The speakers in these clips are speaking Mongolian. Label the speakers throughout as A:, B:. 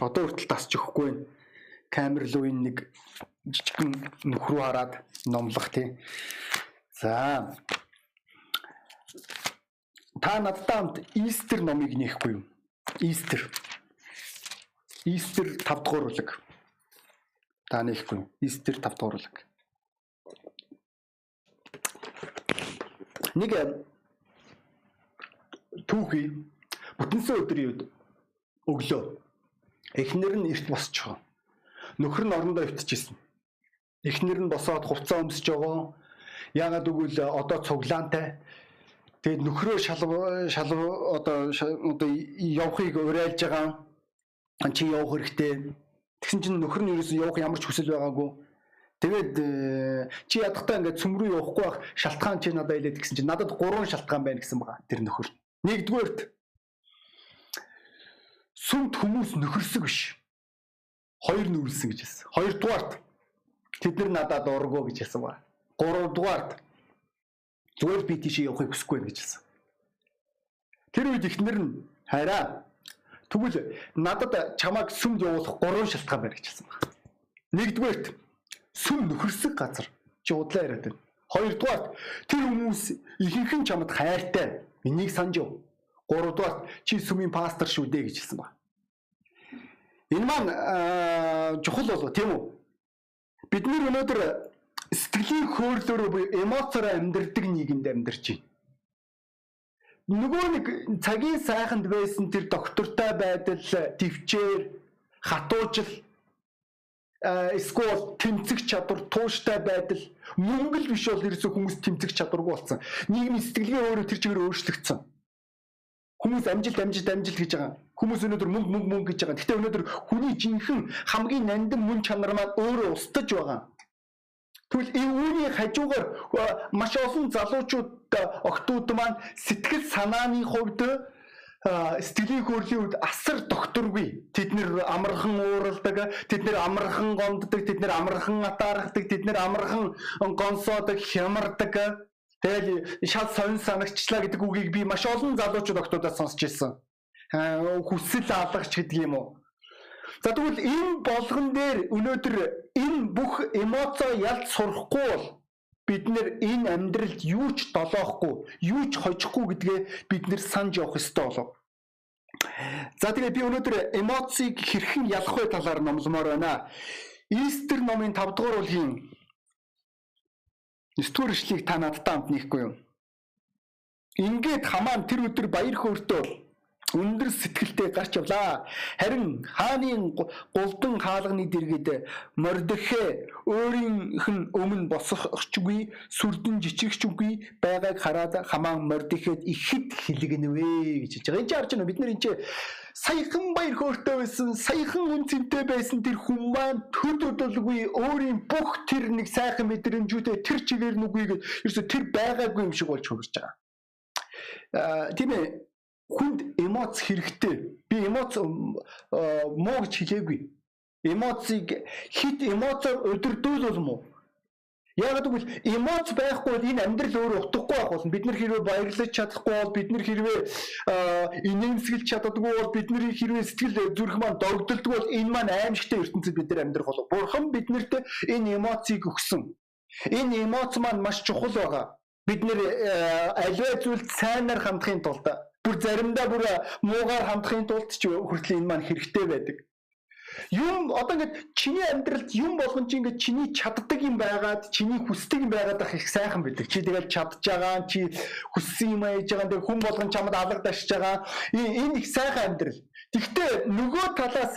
A: Одоо хүртэл тасч өгөхгүй байна. Камер руу энэ нэг жижигхэн нөх рүү хараад номлох тий. За. Та надтай хамт Истер номыг нээхгүй юу? Истер. Истер 5 дугаар бүлэг. Та нээхгүй юу? Истер 5 дугаар бүлэг. Нэг түүхий бүтэнсэн өдрийн үед өглөө. Эхнэр нь эрт босчихоо. Нөхөр нь орондоо өвтчихсэн. Эхнэр нь босоод хувцас өмсөж байгаа. Яагаад гэвэл одоо цуглаантай. Тэгээд нөхрөө шалв шалв одоо одоо явахыг уриалж байгаа. Чи явах хэрэгтэй. Тэгсэн чинь нөхөр нь ерөөсөө явах ямар ч хүсэл байгаагүй. Тэгээд э, чи ядахтаа ингээд цөм рүү явахгүй байх шалтгаан чи надад хэлээд гэсэн чинь надад гурван шалтгаан байна гэсэн байгаа тэр нөхөр. Нэгдүгээрт сүмд хүмүүс нөхөрсөг биш. Хоёр нүрэлсэн гэж хэлсэн. Хоёрдугаарт тэд нар надад ургоо гэж хэлсэн ба. Гуравдугаарт зүгээр би тийшээ явахыг хүсэхгүй гэж хэлсэн. Тэр үед ихнэр нь хараа тэгвэл надад чамайг сүмд явуулах гурван шалтгаан байна гэж хэлсэн ба. Нэгдүгээрт сүм нөхөрсөг газар чи удлаа яриад байна. Хоёрдугаарт тэр хүмүүс ихэнх нь чамд хайртай. Энийг санаж яв. Гуравдугаар чи сүмийн пастор шүү дээ гэж хэлсэн ба. Энэ маань чухал болов тийм үү? Бид нар өнөөдөр сэтгэлийн хөөрлөөр эмоцоор амьдрдаг нийгэмд амьдарч байна. Нөгөө нэг цагийн сайханд байсан тэр доктортой байдал, төвчээр, хатуужил эсвэл тэмцэх чадвар, тууштай байдал мөнгө л биш бол ерөөсөө хүмүүс тэмцэх чадваргүй болсон. Нийгмийн сэтгэлгээ өөрөө тэр чигээр өөрчлөгдсөн. Хүмүүс амжилт амжилт амжилт гэж байгаа. Хүмүүс өнөөдөр мөнгө мөнгө мөнгө гэж байгаа. Гэхдээ өнөөдөр хүний жинхэнэ хамгийн нандин мөн чанар маань өөрөө устж байгаа. Тэгвэл энэ үүний хажуугаар маш олон залуучууд октод маань сэтгэл санааны хувьд сэтгэлийн хөөрлийн үед асар докторгүй. Тэд нэр амархан ууралдаг, тэд нэр амархан гомддог, тэд нэр амархан атаархдаг, тэд нэр амархан гонсоодог, хямардаг Тэгэл шал сонь санагчлаа гэдэг үгийг би маш олон залуучууд октодоос сонсч ирсэн. Хүсэл алгаж гэдэг юм уу? За тэгвэл энэ болгон дээр өнөөдөр энэ бүх эмоцоо ялж сурахгүй бол бид нэр энэ амьдралд юу ч долоохгүй, юу ч хожихгүй гэдгээ бид нэр санаж явах ёстой болов. За тэгээ би өнөөдөр эмоцийг хэрхэн ялах вэ талаар номломоор байна. Истер номын 5 дугаар бүлгийн 9 дугаар ишлэгийг та надтай хамт нээхгүй юу? Ингээд хамаан тэр өдөр баяр хөөртөө өндөр сэтгэлтэй гарч явлаа. Харин хааны гулдан хаалганы дэргэд Мордехе өөрийнх нь өмнө босохчгүй, сүрдэн жичрэгчгүй байгааг хараад хамаан Мордехед ихэд хилэгнэвэ гэж хэлж байгаа. Энд чинь харж байна бид нар энэ чинь саяхан баяр хөөртэй байсан, саяхан үн цэнтэй байсан тэр хүн маань төд өдөлгүй өөрийн бүх тэр нэг сайхан мэдрэмжүүдээ тэр чигээр нүгүйгээд ерөөсө тэр байгаагүй юм шиг болж хөрж байгаа. Аа тийм ээ хүнд эмоц хэрэгтэй. Би эмоц муу гэж хэлээгүй. Эмоцыг хит эмоцоор өдөрдүүлвэл муу. Яг гэвэл эмоц байхгүй бол энэ амьдрал өөрөө утгагүй байх болно. Бид нар хэрвээ баярлаж чадахгүй бол бид нар хэрвээ инээмсэглэж чаддаггүй бол бид нар хэрвээ сэтгэл зүрх маань догдолдгүй бол энэ маань аимшигтай ертөнцид бид нар амьдрах болов. Бурхан биднэрт энэ эмоцийг өгсөн. Энэ эмоц маань маш чухал байгаа. Бид нэр аливаа зүйлд сайнаар хандахын тулд бүр заримдаа бүр муугаар хандахын тулд ч хүртэл энэ маань хэрэгтэй байдаг. Юм одоо ингээд чиний амьдралд юм болгон чи ингээд чиний чаддаг юм байгаад чиний хүсдэг юм байгаад ах их сайхан байдаг. Чи тэгэл чадж байгаа, чи хүссэн юм ээж байгаа, тэг хүн болгон чамд алга дашж байгаа. Энэ их сайхан амьдрал. Гэхдээ нөгөө талаас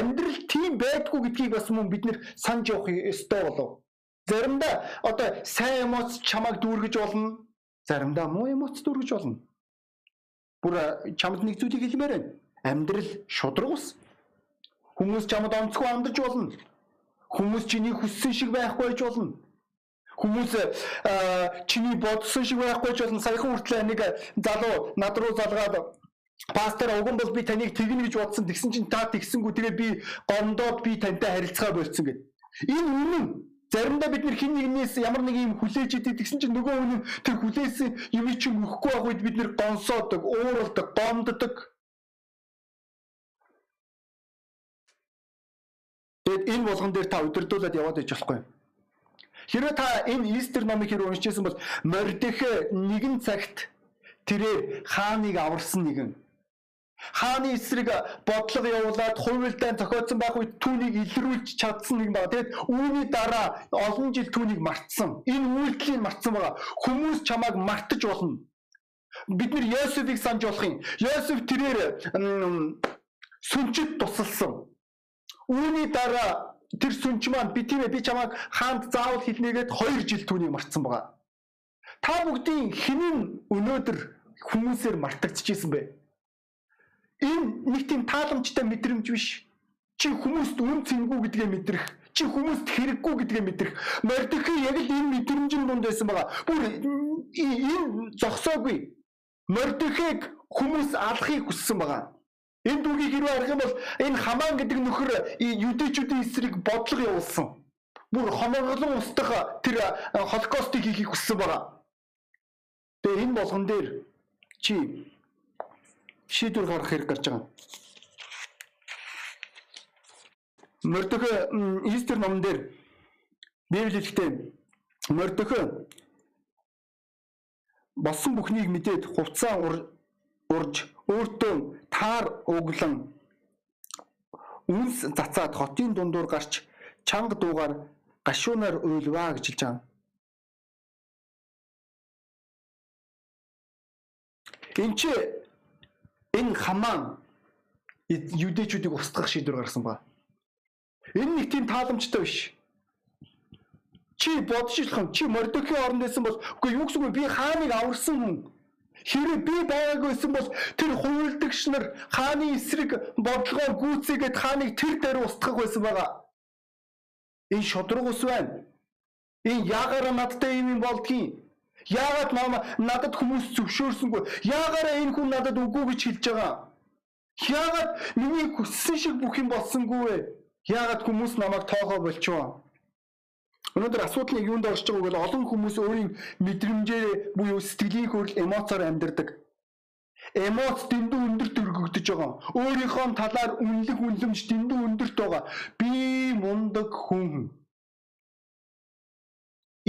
A: амьдрал тийм байдгүй гэдгийг бас мөн бид нэр санаж явах ёстой болов. Заримдаа одоо сайн эмоц чамайг дүүргэж болно. Заримдаа муу эмоц дүүргэж болно. Бүр чамд нэг зүйлийг хэлмээр байна. Амьдрал шудраг ус. Хүмүүс чамд онцгой амдарч болно. Хүмүүс чиний хүссэн шиг байхгүй байж болно. Хүмүүс чиний бодсон шиг байхгүй ч болно. Саяхан хүртэл нэг залуу над руу залгаад пастор уган бол би таныг тэгнэ гэж бодсон. Тэгсэн чинь та тэгсэнгүү тэгээ би гомдоод би тантай харилцаа болцсон гэд. Энэ үнэн Заримдаа бид нэр хин нэгнээс ямар нэг юм хүлээж идэв гэсэн чинь нөгөө хүн тэр хүлээсэн юм чинь өгөхгүй байх үед бид нэр гонсоодог, ууралдаг, гомддог. Тэгэд энэ болгон дээр та удирдуулаад яваад иж болохгүй. Хэрвээ та энэ Истер номыг хэрэг уншижсэн бол Мордехэ нэгэн цагт тэрээр хааныг аварсан нэгэн хааны эсрэг бодлого явуулаад хувилдаан зохиодсон байх үед түүнийг илрүүлж чадсан нэг байна. Тэгэд үүний дараа олон жил түүнийг мартсан. Энэ үйлдэлийг мартсан байгаа. Хүмүүс чамайг мартаж болно. Бид нэр Йосефийг санаж болох юм. Йосеф тэрээр сүнчид тусалсан. Үүний дараа тэр сүнч маань би тийм ээ би чамайг хаанд заавал хэлнэгээд 2 жил түүнийг мартсан байгаа. Та бүгдийн хинэн өнөөдөр хүмүүсээр мартагдчихсэн бэ? Энэ нэг тийм тааламжтай мэдрэмж биш. Чи хүмүүст үн цэнгүү гэдгээ мэдрэх, чи хүмүүст хэрэггүй гэдгээ мэдрэх. Мордехи яг л энэ мэдрэмжийн дунд байсан байгаа. Бүр энэ зогсоогүй. Мордехиг хүмүүс алахыг хүссэн байгаа. Энэ дүүгийг хэрвээ харах юм бол энэ хамаан гэдэг нөхөр юдэчүүдийн эсрэг бодлого явуулсан. Бүр хомоглон устдах тэр холокостыг хийхийг хүссэн байгаа. Тэгээ энэ болгон дээр чи шийдвэр гаргах хэрэг гарч байгаа. Мордөхө Истер номон дээр Библиэлдээ Мордөхө болсон бүхнийг мэдээд хувцаа урж өөртөө таар углан үнс цацаад хотын дундуур гарч чанга дуугаар гашуунаар уйлваа гэж хэлж байгаа. Энд чи энэ хамаан юдэчүүдийг устгах шийдвэр гаргасан ба. Энэ нэг тийм тааламжтай биш. Чи бодож илхэн чи Мордокийн оронд байсан бол үгүй юу гэсэн үг би хааныг аварсан хүн Хэрэг би байгаагүй байсан бол тэр хувилдагч нар хааны эсрэг бодлогоор гүйцээгээд хааныг тэр дээр устгах байсан байгаа. Энэ шодрог ус байна. Энэ яагаар надтай юм болдгийг Яагаад мама надад хүмүүс зөвшөөрсөнгүй? Яагаараа энэ хүн надад үгүй гэж хэлж байгаа? Яагаад миний хүссэн шиг бүх юм болсонгүй вэ? Яагаад хүмүүс намайг тоогоо болчихоо? Өнөөдөр асуудал нь юунд орж байгааг бол олон хүмүүс өөрийн мэдрэмжээр буюу сэтгэлийн хөрөл эмоцоор амьдардаг. Эмоц дэндүү өндөр төргөгдөж байгаа. Өөрийнхөө талаар үнэлэх үнлэмж дэндүү өндөрт байгаа. Би мундаг хүн.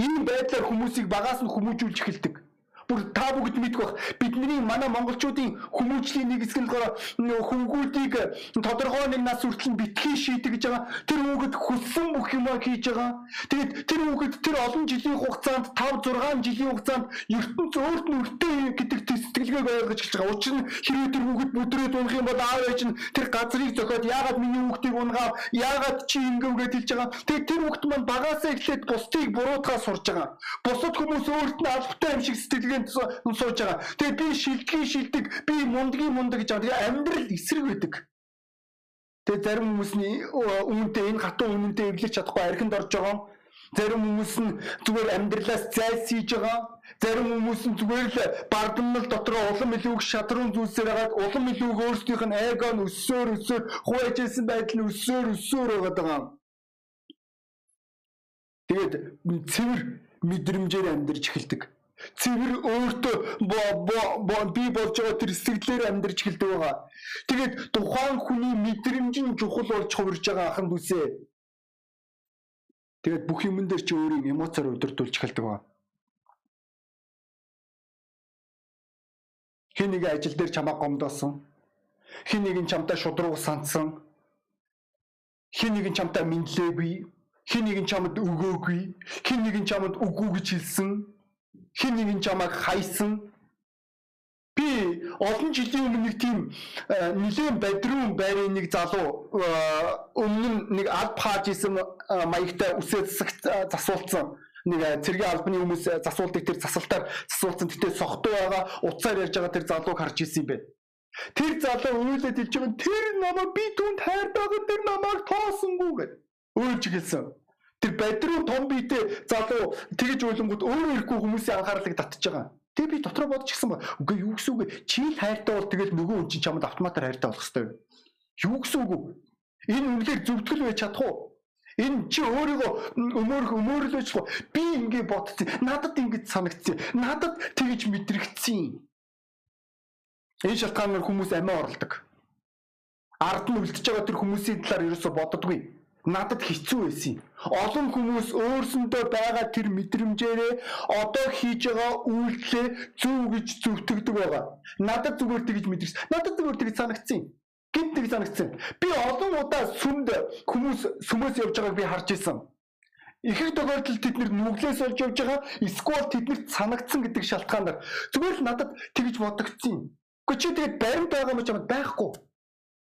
A: Энэ байдлаар хүмүүсийг багаас нь хүмүүжүүлж эхэлдэг бүр та бүгд мэдэх бах бидний манай монголчуудын хүмүүжлийн нэг хэсэг нь хөнгүүдийг тодорхой нэг нас хүртэл битгий шийдэг гэж байгаа. Тэр хүүхэд хүссэн бүх юмаа хийж байгаа. Тэгээд тэр хүүхэд тэр олон жилийн хугацаанд 5 6 жилийн хугацаанд ертөнц өөрт нь өртөө гэдэг сэтгэлгээг ойлгож эхэлж байгаа. Учир нь хэрвээ тэр хүүхэд бүдрээд унах юм бол аав ээж нь тэр газрыг зохиод яагаад миний хүүхдийг унгаа яагаад чи ингэвгээд хэлж байгаа. Тэгээд тэр хүүхэд маань багаасаа эхлээд бусдыг буруутгаа сурж байгаа. Бусад хүмүүс өөрт нь албатай юм шиг сэтгэлгээ шилдэгэнд сууж байгаа. Тэгээ би шилдгийн шилдэг, би мундгийн мундаг гэж байгаа. Тэгээ амьдрал эсрэг байдаг. Тэгээ зарим хүмүүсний үүнтэй энэ хатуу үнэнтэй эвлэж чадахгүй архинд орж байгаа. Зарим хүмүүс нь зүгээр амьдралаас зайлсхийж байгаа. Зарим хүмүүс нь зүгээр л бардамнал дотроо улам илүүг шатрын зүйлсээр хагаад улам илүүг өөрсдийнх нь эго нь өссөөр өссөөр хуваажсэн байдал нь өссөөр өссөөр байгаа. Тэгээд цэвэр мэдрэмжээр амьдарч эхэлдэг. Цэвэр өөртөө би болж байгаа тэр сэтгэлээр амьдарч эхэлдэг байгаа. Тэгээд тухайн хүний мэдрэмж нь чухал болж хувирж байгаа ахын дүүсээ. Тэгээд бүх юмн дээр чи өөрийн эмоцоор удирдуулж эхэлдэг байгаа. Хин нэг ажил дээр чамаа гомдоосон. Хин нэг нь чамтай шудраг сандсан. Хин нэг нь чамтай мэдлээгүй. Хин нэг нь чамд өгөөгүй. Хин нэг нь чамд үгүй гэж хэлсэн хин нэг нь чамайг хайсан би олон жилийн өмнө нэг тийм э, нэгэн бадрун байрын нэг залуу э, өмнө нэг алб хааж исэн э, маягтай үсээ засуулсан нэг цэргийн албаны хүмүүс засуулдаг тэр засалтаар засуулсан тэгтээ сохтуу байгаа уцаар ярьж байгаа тэр залууг харж исэн юм бэ. Тэр залуу үйлээд хэлж байгаа тэр намайг би түнд хайртайгаа тэр намайг тоосонгүй гэд өөлж гэлсэн. Тэр бадруу том биетэй залуу тэгж уйлангууд өөрөө ирэхгүй хүмүүсийн анхаарлыг татж байгаа. Тэгээ би дотроо бодож гисэн ба. Үгүй юу гэсэн үг чи хайртай бол тэгэл нөгөө хүн чинь чамд автоматар хайртай болох хэрэгтэй. Юу гэсэн үг? Энэ үнэхээр зөвтгөл байж чадах уу? Энэ чи өөрийгөө өмөөрх өмөөрлөөч би ингэ бодсон. Надад ингэ санагдсан. Надад тэгж мэдрэгдсэн. Энэ шалтгаанаар хүмүүс амиа оролдог. Ард нь үлдчихэж байгаа тэр хүмүүсийн талаар ерөөсө боддоггүй надад хэцүү байсан. Олон хүмүүс өөрсөндөө байгаа тэр мэдрэмжээрээ одоо хийж байгаа үйлдэлээ зөв гэж зөвтгдөг байгаа. Надад зүгээр тэгж мэдэрч. Надад зүгээр тэгж санагдсан. Гинт тэг санагдсан. Би олон удаа сүмд хүмүүс сүмөөс явж байгааг би харж исэн. Ихэнх тохиолдолд тэд нүглээс болж явж байгаа эсвэл тэднэрт санагдсан гэдэг шалтгаанаар зүгээр л надад тэгж бодогдсон. Гэхдээ чи тэгээд баримт байгаа юм чамд байхгүй.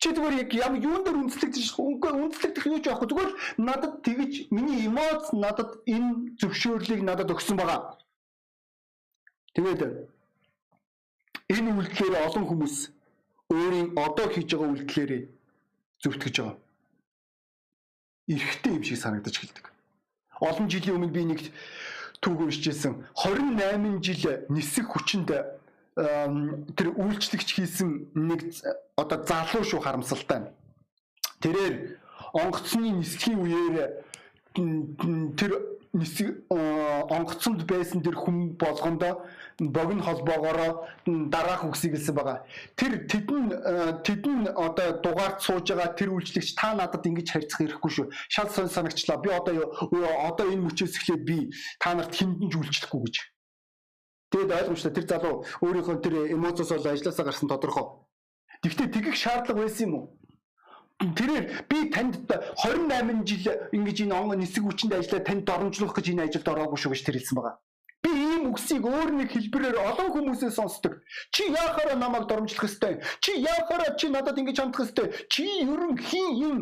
A: Чи зүгээр яг ямар юун дээр үндэслэгдэж үгүй үндэслэгдэх юу ч байхгүй. Зүгээр надад тэгж миний эмоц надад энэ зөвшөөрлийг надад өгсөн байгаа. Тэгээд энэ үйлдэлээр олон хүмүүс өөрийн одоо хийж байгаа үйлдэлээр зөвтгөж байгаа. Эрхтэй юм шиг санагдаж эхэлдэг. Олон жилийн өмнө би нэг түүх уншижсэн 28 жил нисэх хүчинд тэр үйлчлэгч хийсэн нэг одоо залуу шүү харамсалтай. Тэрээр онгоцны нислэгийн үеэр тэр нисэг онгоцонд байсан тэр хүн болгондоо богино холбоогоор дараах үгсийг хэлсэн байгаа. Тэр тэдэн тэдэн одоо дугаард сууж байгаа тэр үйлчлэгч та надад ингэж харьцах хэрэггүй шүү. Шал сон санагчлаа. Би одоо одоо энэ мөчөөс эхлээд би та нарт хиндэнж үйлчлэхгүй гэж. Тэгэд ойлгомжтой тэр залуу өөрийнхөө тэр эмоцоос бол ажилласаа гарсан тодорхой. Тэгвэл тэгэх шаардлага байсан юм уу? тэрээр би танд 28 жил ингэж энэ он нисэг хүчинд ажиллаад танд доромжлох гэж энэ ажилд ороогүй шүү гэж тэр хэлсэн байгаа. Би ийм үгсийг өөр нэг хэлбэрээр олон хүмүүсээс сонсдог. Чи яахаараа намайг доромжлох ёстой? Чи яахаараа чи надад ингэж хандах ёстой? Чи ерөн хин юм?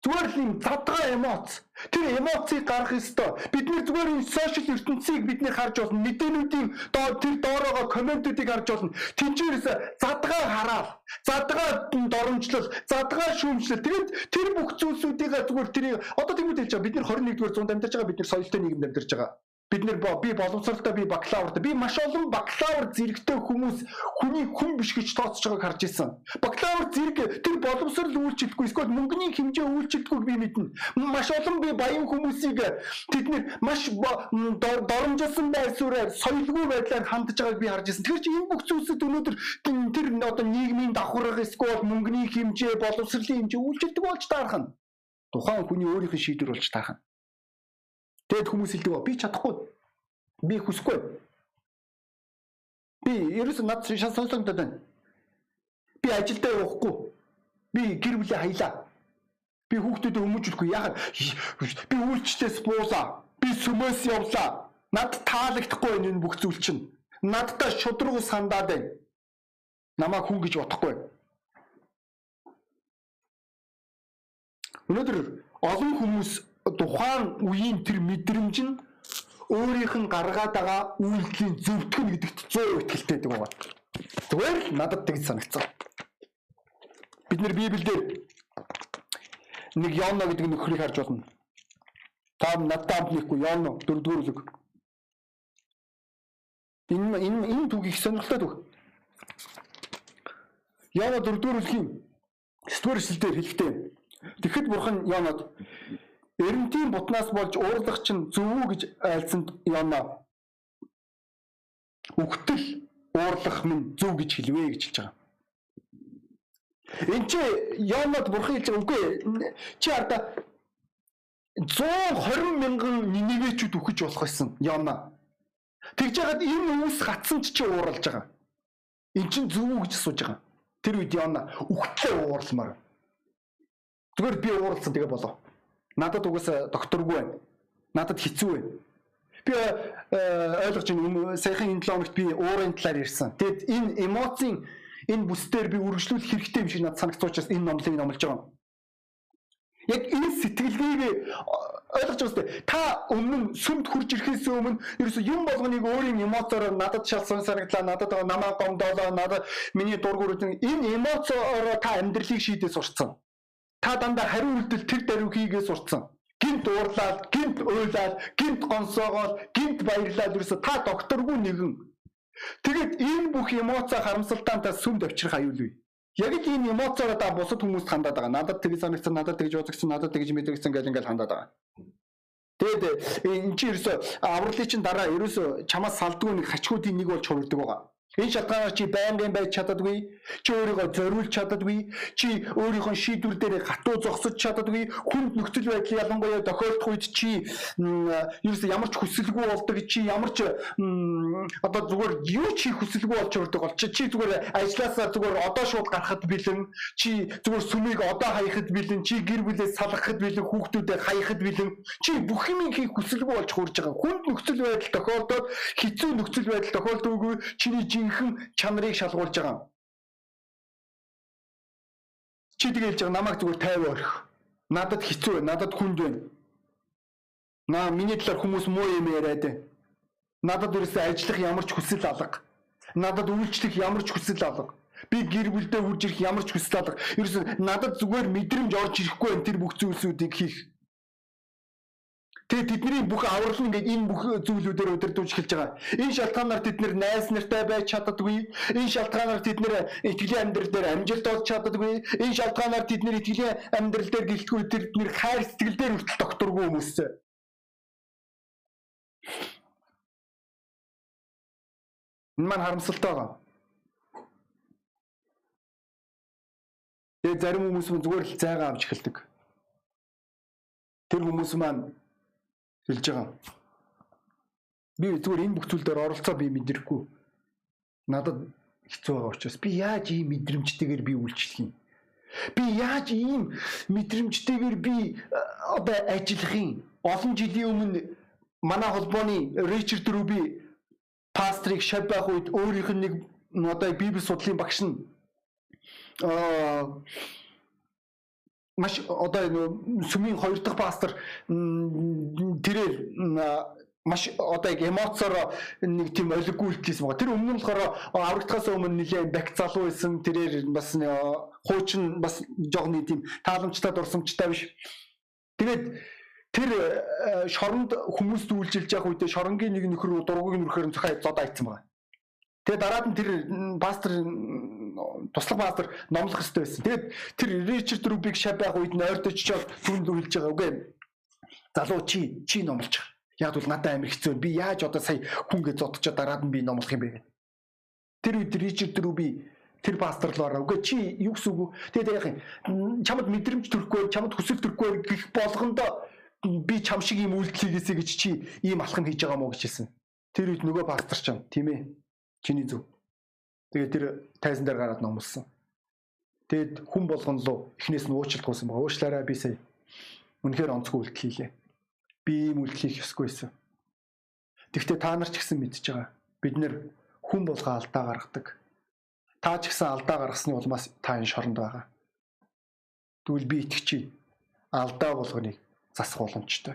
A: Зүгээр л юм задгаа эмоц. Тэр эмоцийг гаргах ёстой. Бид нэр зүгээр энэ сошиал ертөнцийг бид нэр харж болно. Мэдээнүүдийн доор тэр доороогоо комментүүдийг харж болно. Тинчээрээс задгаа хараад, задгаа доромжлол, задгаа шүүмжлэл. Тэгээд тэр бүх зүйлсүүдийг зүгээр тэр одоо тэгмэд хэлж байгаа. Бид нэр 21 дугаар зуунд амьдарч байгаа. Бид нэр соёлтой нийгэмд амьдарч байгаа бид нэр би боловсралтай би бакалавртай би маш олон бакалавр зэрэгтэй хүмүүс хүний хүн биш гэж тооцож байгааг харж ирсэн. Бакалавр зэрэг тэр боловсрал үйлчлэхгүй эсвэл мөнгөний хэмжээ үйлчлэхгүй би мэднэ. Маш олон би баян хүмүүсийг тэд нэр маш доромжилсан байсураар соёлгүй байдлаар хандж байгааг би харж ирсэн. Тэгэхээр чи энэ бүх зүйлсүүд өнөөдөр тэр одоо нийгмийн давхарга эсвэл мөнгөний хэмжээ боловсролын хэмжээ үйлчлдэг болж таарах нь тухайн хүний өөрийнх нь шийдвэр болж таарах нь Тэгэд хүмүүс хэлдэг би чадахгүй. Би хүсэхгүй. Би ерөөс над шал сонсогдоод байна. Би ажилдаа явахгүй. Би гэр бүлээ хаялаа. Би хүүхдүүдэд өмөжүүлэхгүй. Яагаад би үйлчлээс буулаа. Би сүмөөс явлаа. Над таалагдахгүй энэ бүх зүйл чинь. Надтай шудраг сандаад байна. Намаа хүн гэж бодохгүй. Өнөөдөр олон хүмүүс тухайн үеийн тэр мэдрэмж нь өөрийнх нь гаргаад байгаа үйлдэлийн зөвтгөн гэдэгт 100% итгэлтэй байдаг байгаа. Зүгээр л надад тэгж санагцсан. Бид нэр Библиэлд нэг Йоно гэдэг нөхрийг харж байна. Та надад амтныхгүй Йоно дөрөвдүгээр бүлэг. Энэ энэ энэ түүх их сонирхолтой түүх. Йоно дөрөвдүгээр бүлгийн 9-р эшлэлдэр хэлэхдээ Тэгэхэд бурхан Йонод Эрентийн бутнаас болж уурлах чинь зөв үү гэж айлцсанд Йона. Үгтэл уурлах минь зөв гэж хэлвэ гэж хэлж байгаа. Энд чи Йонод бурхан хэлж байгаа үгүй чи арда 120 мянган ниневечүүд үхэж болох байсан Йона. Тэгж яагаад энэ үс гацсан ч чи ууралж байгаа. Эн чин зөв үү гэж асууж байгаа. Тэр үед Йона үхтлээ ууралмаар. Зүгээр би ууралсан тэгээ болоо. Надад угаасаа докторгүй байна. Надад хэцүү байна. Би э, ойлгож байна. Саяхан энэ 7 хоногт би уурын талаар ярьсан. Тэгэд энэ эмоцийн энэ бүсдээр би үргэлжлүүлэх хэрэгтэй юм шиг надад санагцуучаас энэ номлыг номлож байгаа. Яг энэ сэтгэлгээг э, ойлгож байгаа үстэй. Та өмнө сүмд хурж ирэхээс өмнө ерөөсөө юм болгоныг өөрийн эмоцоор надад шалсан санагдлаа, надад намаа гомдоолоо, надад миний дургур энэ эмоцоор та амьдралыг шийдээ сурцсан. Та дандаа хариу үйлдэл тэр даруй хийгээ сурцсан. Гинт уурлаад, гинт уйлаад, гинт гонсоогоод, гинт баярлаад ерөөсө та докторгүй нэгэн. Тэгэд энэ бүх эмоцаа харамсалтай та сүмд авчрах аюулгүй. Яг л энэ эмоцоор та бусад хүмүүст хандаад байгаа. Надад тэгж санагдсан, надад тэгж бодогдсон, надад тэгж мэдэгдсэн гэж ингээл хандаад байгаа. Тэгэд энэ чи ерөөсө авралын чин дараа ерөөсө чамаас салдгүй нэг хачгуудын нэг болж хувирдаг байгаа. Энэ шалтгаанаар чи байнгын байж чаддаггүй, чи өөрийгөө зориулж чаддаггүй, чи өөрийнхөө шийдвэр дээр гатуу зогсож чаддаггүй, хүнд нөхцөл байдал ялангуяа тохиолдох үед чи ерөөс ямар ч хүсэлгүй болдог, чи ямар ч одоо зүгээр юу ч хийх хүсэлгүй болж өрдөг бол чи зүгээр ажилласаа зүгээр одоо шууд гарахад бэлэн, чи зүгээр сүмийг одоо хаяхад бэлэн, чи гэр бүлээ салгахад бэлэн, хүүхдүүдэд хаяхад бэлэн, чи бүх юм хийх хүсэлгүй болж хурж байгаа. Хүнд нөхцөл байдал тохиолдоод хэцүү нөхцөл байдал тохиолдоогүй чиний жинхэнэ чанарыг шалгуулж байгаа. Чи тэгээд хэлж байгаа намайг зүгээр 50 орхи. Надад хэцүү байна, надад хүнд байна. Наа миний талаар хүмүүс муу юм яриад байна. Надад ерөөсөө ажиллах ямар ч хүсэл алга. Надад үйлчлэх ямар ч хүсэл алга. Би гэр бүлдээ хурж ирэх ямар ч хүсэл алга. Ерөөсөө надад зүгээр мэдрэмж орж ирэхгүй тэр бүх зүйлсүүдийг хийх Тэгээ тэдний бүх аврал нь ингээд энэ бүх зүйлүүдээр удирдуулж эхэлж байгаа. Энэ шалтгаанаар тэд нэр найз нартай байж чаддаггүй. Энэ шалтгаанаар тэд нэр итгэлийн амьдрал дээр амжилт олж чаддаггүй. Энэ шалтгаанаар тэд нэр итгэлийн амьдрал дээр гэлтгүй тэд нэр хайр сэтгэл дээр хүртэл докторгүй хүмүүс. Энэ маань харамсалтай байгаа. Тэгээ зарим хүмүүс зүгээр л зайгаа авч эхэлдэг. Тэр хүмүүс маань хэлж байгаа. Би зүгээр энэ бүх зүйл дээр оролцоо би мэдэрхгүй. Надад хэцүү байгаа учраас би яаж ийм мэдрэмжтэйгээр би үйлчлэх юм? Би яаж ийм мэдрэмжтэйгээр би одоо ажиллах юм? Олон жилийн өмнө манай холбооны Ричард Руби пастрыг шав байх үед өөрийнх нь нэг одоо библи судлалын багш нь аа маш одоо сүмийн хоёр дахь пастор тэрээр маш одоо яг эмоцоор нэг тийм олиггүй үлдээсэн байгаа. Тэр өмнө нь болохоор аврагдахаас өмнө нэлээд бак залуу байсан. Тэрээр бас хуучин бас жооны тийм тааламжтай дурсамжтай биш. Тэгээд тэр шоронд хүмүүст үйлчилж явах үедээ шоронгийн нэг нөхөр нөхөр нь цохоо зодоо айцсан байгаа. Тэгээд дараад нь тэр пастор туслах пастор номлох хэрэгтэй байсан. Тэгээд тэр Ричард Рубик шав байх үед нойрдож чад түнд хэлж байгаа үгүй. Залуу чи чи номлож байгаа. Яг бол надад амар хэцүү. Би яаж одоо сая хүнгээ зодчоо дараад нь би номлох юм бэ? Тэр үед Ричард Руби тэр пасторлоор үгүй чи юу гэсэн үг? Тэгээд яг юм чамд мэдрэмж төрөхгүй, чамд хүсэл төрөхгүй гэх болгондоо би чам шиг юм үйлдэл хийгээсэй гэж чи ийм алхам хийж байгаа мó гэж хэлсэн. Тэр үед нөгөө пастор ч юм тийм ээ. Чиний зөв. Тэгээд тэр тайзан дээр гараад номлосон. Тэгэд хүн болгон руу эхнээс нь уучлалт гуйсан байгаа. Уучлаарай би сая. Үнэхээр онцгой үйлдэл хийлээ. Би ийм үйлдэл хийх ёсгүйсэн. Тэгвэл та нар ч гэсэн мэдж байгаа. Бид нэр хүн болгоо алдаа гаргадаг. Та ч гэсэн алдаа гаргасны улмаас та энэ шоронд байгаа. Тэгвэл би итгэж алдаа болгоныг засах боломжтой.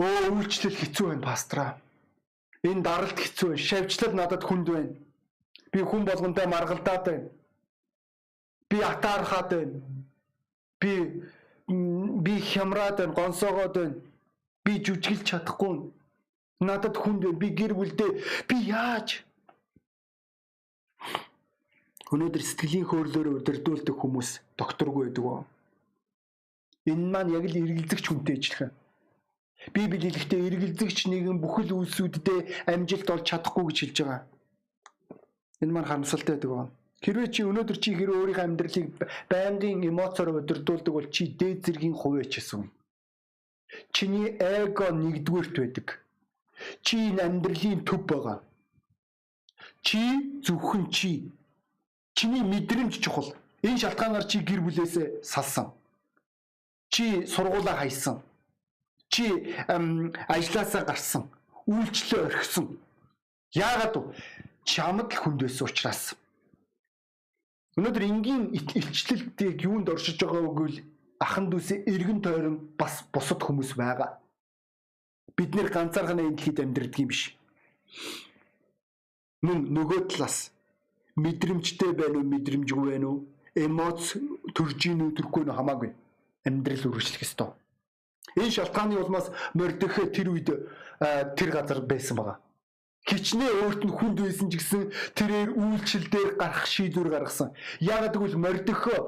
A: Өө үйлчлэл хэцүү байна пастраа. Энэ даралт хэцүү байна. Шавьчлал надад хүнд байна. Би хүн болгонтой маргалдаад байна. Би атаархаад байна. Би би хямраад байна, гонсоогоод байна. Би жүжиглж чадахгүй. Надад хүнд байна. Би гэр бүлдээ би яаж Өнөөдөр сэтгэлийн хөөрлөөр удирдуулдаг хүмүүс докторгүй байдаг уу? Энэ маань яг л эргэлзэгч хүнтэй ижилхэн. Библи хэлэхдээ эргэлзэгч нэгэн бүхэл үйлсүүддээ амжилт олж чадахгүй гэж хэлж байгаа. Энэ маань харамсалтай байдаг байна. Хэрвээ чи өнөөдөр чи хэрвээ өөрийнхөө амьдралыг байнгын эмоцоор өдөрдүүлдэг бол чи дээд зэргийн хуваач гэсэн. Чиний эго нэгдүгээрт байдаг. Чи энэ амьдралын төв байгаа. Чи зөвхөн чи. Чиний мэдрэмж чухал. Энэ шалтгаанаар чи гэр бүлээсээ салсан. Чи сургуулаа хайсан чи ажилласаа гарсан, үйлчлээ орхисон. Яагаад вэ? Чамд л хүнд байсан учраас. Өнөөдөр энгийн илчлэлтийг юунд оршиж байгаа үгүй л ахан дүүсээ эргэн тойрон бас бусад хүмүүс байгаа. Бид нэр ганцаархнаа энэ дэлхийд амьдрдаг юм биш. Мөн нөгөө талаас мэдрэмжтэй байна уу, мэдрэмжгүй байна уу, эмоц төрж ийн үү, төрөхгүй нь хамаагүй амьдрал үргэлжлэх ёстой. Энэ шалтгааны улмаас Мордехай тэр үед тэр газар байсан байгаа. Хичнээн өөрт нь хүнд байсан ч гэсэн тэрээр үйлчлэл дээр гарах шийдвэр гаргасан. Яг гэвэл Мордехой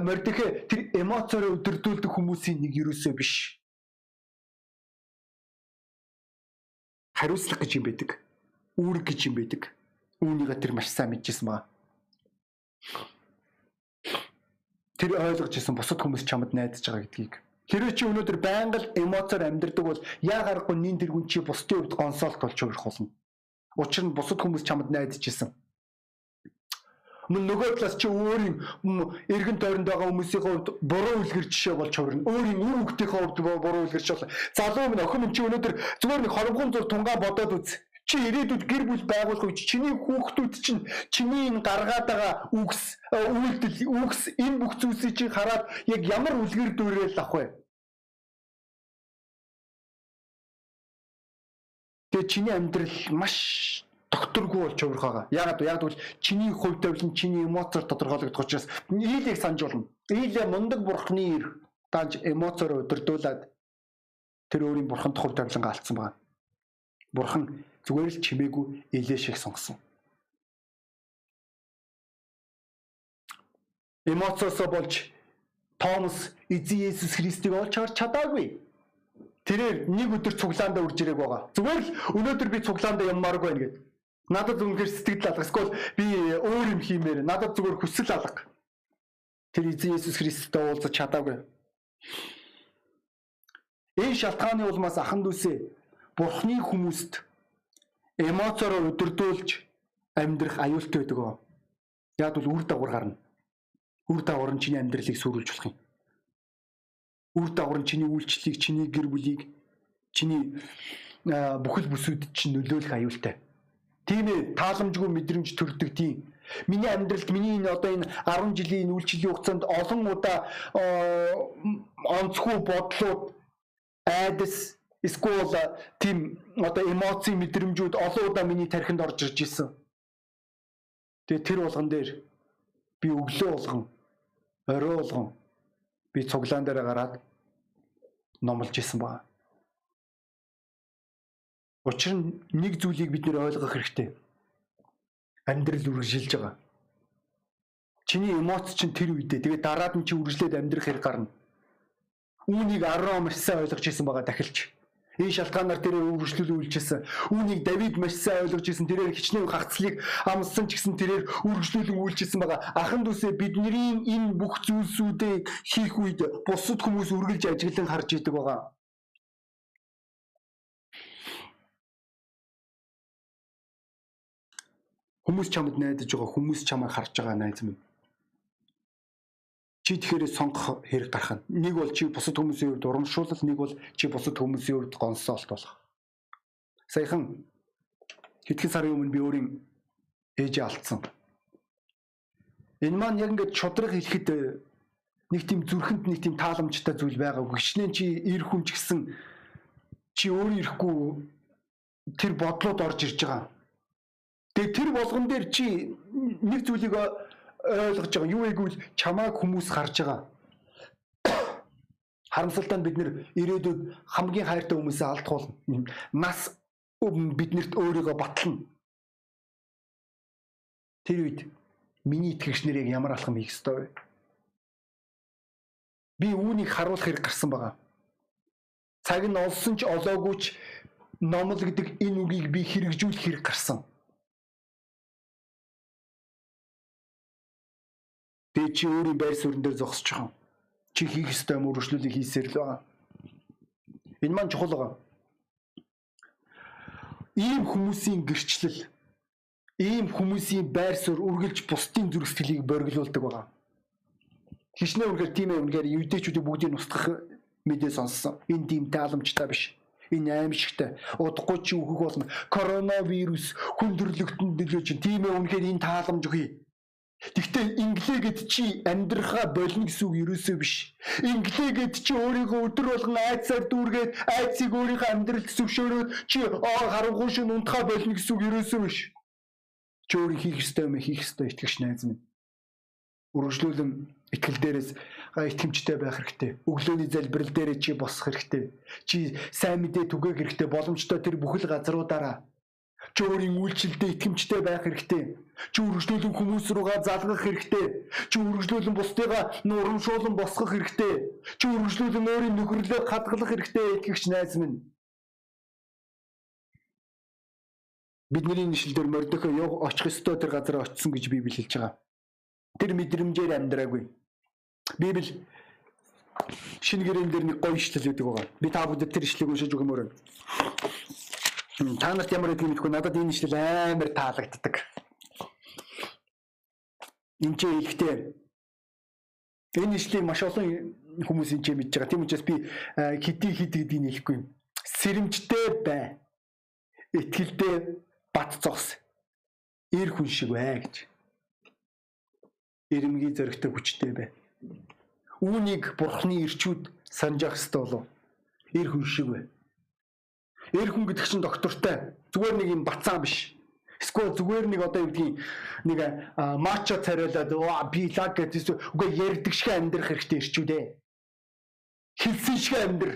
A: Мордехай тэр эмоцоор өдөрдүүлдэг хүмүүсийн нэг юусоо биш. хариуцлага гэж юм байдаг. Үүрэг гэж юм байдаг. Үүнийгээ тэр маш сайн мэдчихсэн байгаа. Тэр ойлгож исэн бусад хүмүүс чамд найдаж байгаа гэдгийг. Хэрвээ чи өнөөдөр байнга л эмоцоор амьдрдаг бол яа гарахгүй нин тэргүн чи бусдын хувьд консолт болж өрөх болно. Учир нь бусад хүмүүс чамд найдаж исэн. Мөн нөгөө талаас чи өөрийн эргэн тойронд байгаа хүмүүсийн хувьд буруу үлгэр жишээ болж хувирна. Өөрийн үр хөвгтийнхээ хувьд буруу үлгэрч бол залуу минь охин минь чи өнөөдөр зүгээр нэг хоромхон зур тунгаа бодоод үз. Чи ирээдүйд гэр бүл байгуулах үед чиний хүүхдүүд чинь чиний энэ гаргаад байгаа үгс үйлдэл үгс энэ бүх зүйлсийг чи хараад яг ямар үлгэр дүүрэл ах вэ? Тэгээ чиний амьдрал маш докторгүй болж өөрөх байгаа. Яагаад вэ? Яг бол чиний хувь тавилан чиний эмоцоор тодорхойлогдох учраас нийлийг санаж болно. Нийлээ мундаг бурхны ир дааж эмоцоор өдөрдүүлээд тэр өөрийн бурханд хувь тавилангаа алдсан байна. Бурхан зүгээр л чимээгүй илээ шиг сонгосон. Эмоцоос болж Томас эзэн Есүс Христийг олж харж чадаагүй. Тэрээр нэг өдөр цуглаандаа үрж ирээг байгаа. Зүгээр л өнөөдөр би цуглаандаа яммааргүй байна гэдэг. Надад үнэхээр сэтгэл алга. Эсвэл би өөр юм хиймээр. Надад зүгээр хүсэл алга. Тэр эзэн Есүс Христтэй уулзах чадаагүй. Энэ шалтгааны улмаас ахан дүүсээ Бурхны хүмүүст эмоцоор өдөрдүүлж амьдрах аюултай байдаг оо. Яг бол үр дагавар гарна. Үр дагавар нь чиний амьдралыг сүрүүлж болох юм. Үр дагавар нь чиний үйлчлэлийг, чиний гэр бүлийг, чиний бүхэл бүсүүд чинь нөлөөлөх аюултай. Тийм ээ тааламжгүй мэдрэмж төрдөг тийм. Миний амьдралд миний энэ одоо энэ 10 жилийн үйлчлэлийн хугацаанд олон удаа онцгүй бодлууд айдас эсвэл тийм одоо эмоци мэдрэмжүүд олон удаа миний тархинд орж ирж исэн. Тэгээ тэр болгон дээр би өглөө болгон орой болгон би цуглаан дээр гараад номлож исэн байна. Учир нь нэг зүйлийг бид нэр ойлгох хэрэгтэй. Амьдрал үргэлжилж байгаа. Чиний эмоц чинь тэр үедээ тэгээд дараад нь чи үргэлжлээд амьдрах хэрэг гарна. Үүнийг 10 маш сайн ойлгож ирсэн байгаа дахилч. Энэ шалтгаанаар тэрээр үргэлжлүүл үйлчилсэн. Үүнийг Давид маш сайн ойлгож ирсэн. Тэрээр хичнээн хагцлыг амссан ч гэсэн тэрээр үргэлжлүүлэн үйлчилсэн байгаа. Ахан дүүсээ бидний энэ бүх зүйлсүүдийг хийх үед бусад хүмүүс үргэлж ажиглан харж идэг байгаа. Хүмүүс чамд найдаж байгаа, хүмүүс чамайг харж байгаа найз минь. Чи тэгэхээр сонгох хэрэг гарах нь. Нэг бол чи бусад хүмүүсийн хувьд урамшуулал, нэг бол чи бусад хүмүүсийн хувьд гонсоолт болох. Саяхан хэдхэн сарын өмнө би өөрийн ээжээ алдсан. Энэ маань яг ингээд чудраг хэлэхэд э, нэг тийм зүрхэнд нэг тийм тааламжтай зүйл байгаа. Гүшнээ чи ир хүн ч гэсэн чи өөр ирэхгүй тэр бодлоод орж ирж байгаа Тэгээ тэр болгон дээр чи нэг зүйлийг ойлгож байгаа. Юу гэвэл чамааг хүмүүс харж байгаа. Харамсалтай нь бид нэр ирээдүйд хамгийн хайртай хүмүүсээ алдах болно. Нас биднэрт өөрийгөө батлана. Тэр үед миний итгэгч нарыг ямар алхам хийх ёстой вэ? Би үүнийг харуулах хэрэг гарсан байгаа. Цаг нь олсон ч олоогүй ч номл гэдэг энэ үгийг би хэрэгжүүлэх хэрэг гарсан. Тэгээ чи өөрийн байр суурин дээр зогсож байгаа. Чи хийх ёстой юм өргөжлөлийг хийсээр л байгаа. Энэ маань чухал байгаа. Ийм хүмүүсийн гэрчлэл, ийм хүмүүсийн байр суурь үргэлж бусдын зүрх сэтгэлийг бориглуулдаг байгаа. Хичнээн үнэхээр тийм ээ үнэхээр юудэчүүдийг бүгдийг устгах мэдээ сонссон. Энэ тийм тааламжтай биш. Энэ аимшигтай. Удахгүй чи үхэх болно. Коронавирус хүндрэлтөнд нөлөөж тийм ээ үнэхээр энэ тааламж өгье. Гэхдээ инглигээд чи амьдрахаа болно гэсэн үг ерөөсөө биш. Инглигээд чи өөрийгөө өдөр болгон айцаар дүүргээд айцыг өөрийнхөө амьдралд зөвшөөрөөд чи оо харангуй шин унтахаа болно гэсэн үг ерөөсөө биш. Чи өөрийн хийх ёстой юм хийх ёстой итгэж найз минь. Үргэлжлүүлэн итгэл дээрээс итгэмжтэй байх хэрэгтэй. Өглөөний залбирал дээрээ чи босох хэрэгтэй. Чи сайн мэдээ түгээх хэрэгтэй. Боломжтой тэр бүхэл газруудаараа Чи өөрийн үйлчлэлдээ итгэмжтэй байх хэрэгтэй. Чи үргэлжлүүлэн хүмүүс руугаа залгах хэрэгтэй. Чи үргэлжлүүлэн бусдыгаа нурамшуулан босгох хэрэгтэй. Чи үргэлжлүүлэн өөрийн нөхөрлөө хадгалах хэрэгтэй итгэгч найз минь. Бидний нэшлэлээр мордөхөө яв очих ёстой тэр газар очсон гэж Библи хэлж байгаа. Тэр мэдрэмжээр амьдраагүй. Библи шинэ гэрэн дээр нэг гоё ишлэл өгдөг байгаа. Би та бүдэд тэр ишлэгийг уншиж өгмөр. Та нарт ямар гэдгийг мэдэхгүй надад энэ ишлэл амар таалагддаг. Энд чи ихтэй энэ ишлийг маш олон хүмүүс энэ ч мэдж байгаа. Тийм учраас би хэдий хэд гэдгийг хэлэхгүй. Сэрэмжтэй бай. Итгэлдээ бат зогс. Ир хүн шиг бай гэж. Ирэмгий зөрөгтэй хүчтэй бай. Үүнийг бурхны ирчүүд санаж ах хэвээр болов. Ир хүн шиг бай. Ир хүн гэдэг чинь доктортой. Зүгээр нэг юм бацаа биш. Эсвэл зүгээр нэг одоо юу гэдгийг нэг мачо царайлаад би лаг гэдэг үгүй ярддаг шиг амьдрах хэрэгтэй ирчүүд ээ хэлсэн шиг амьдр.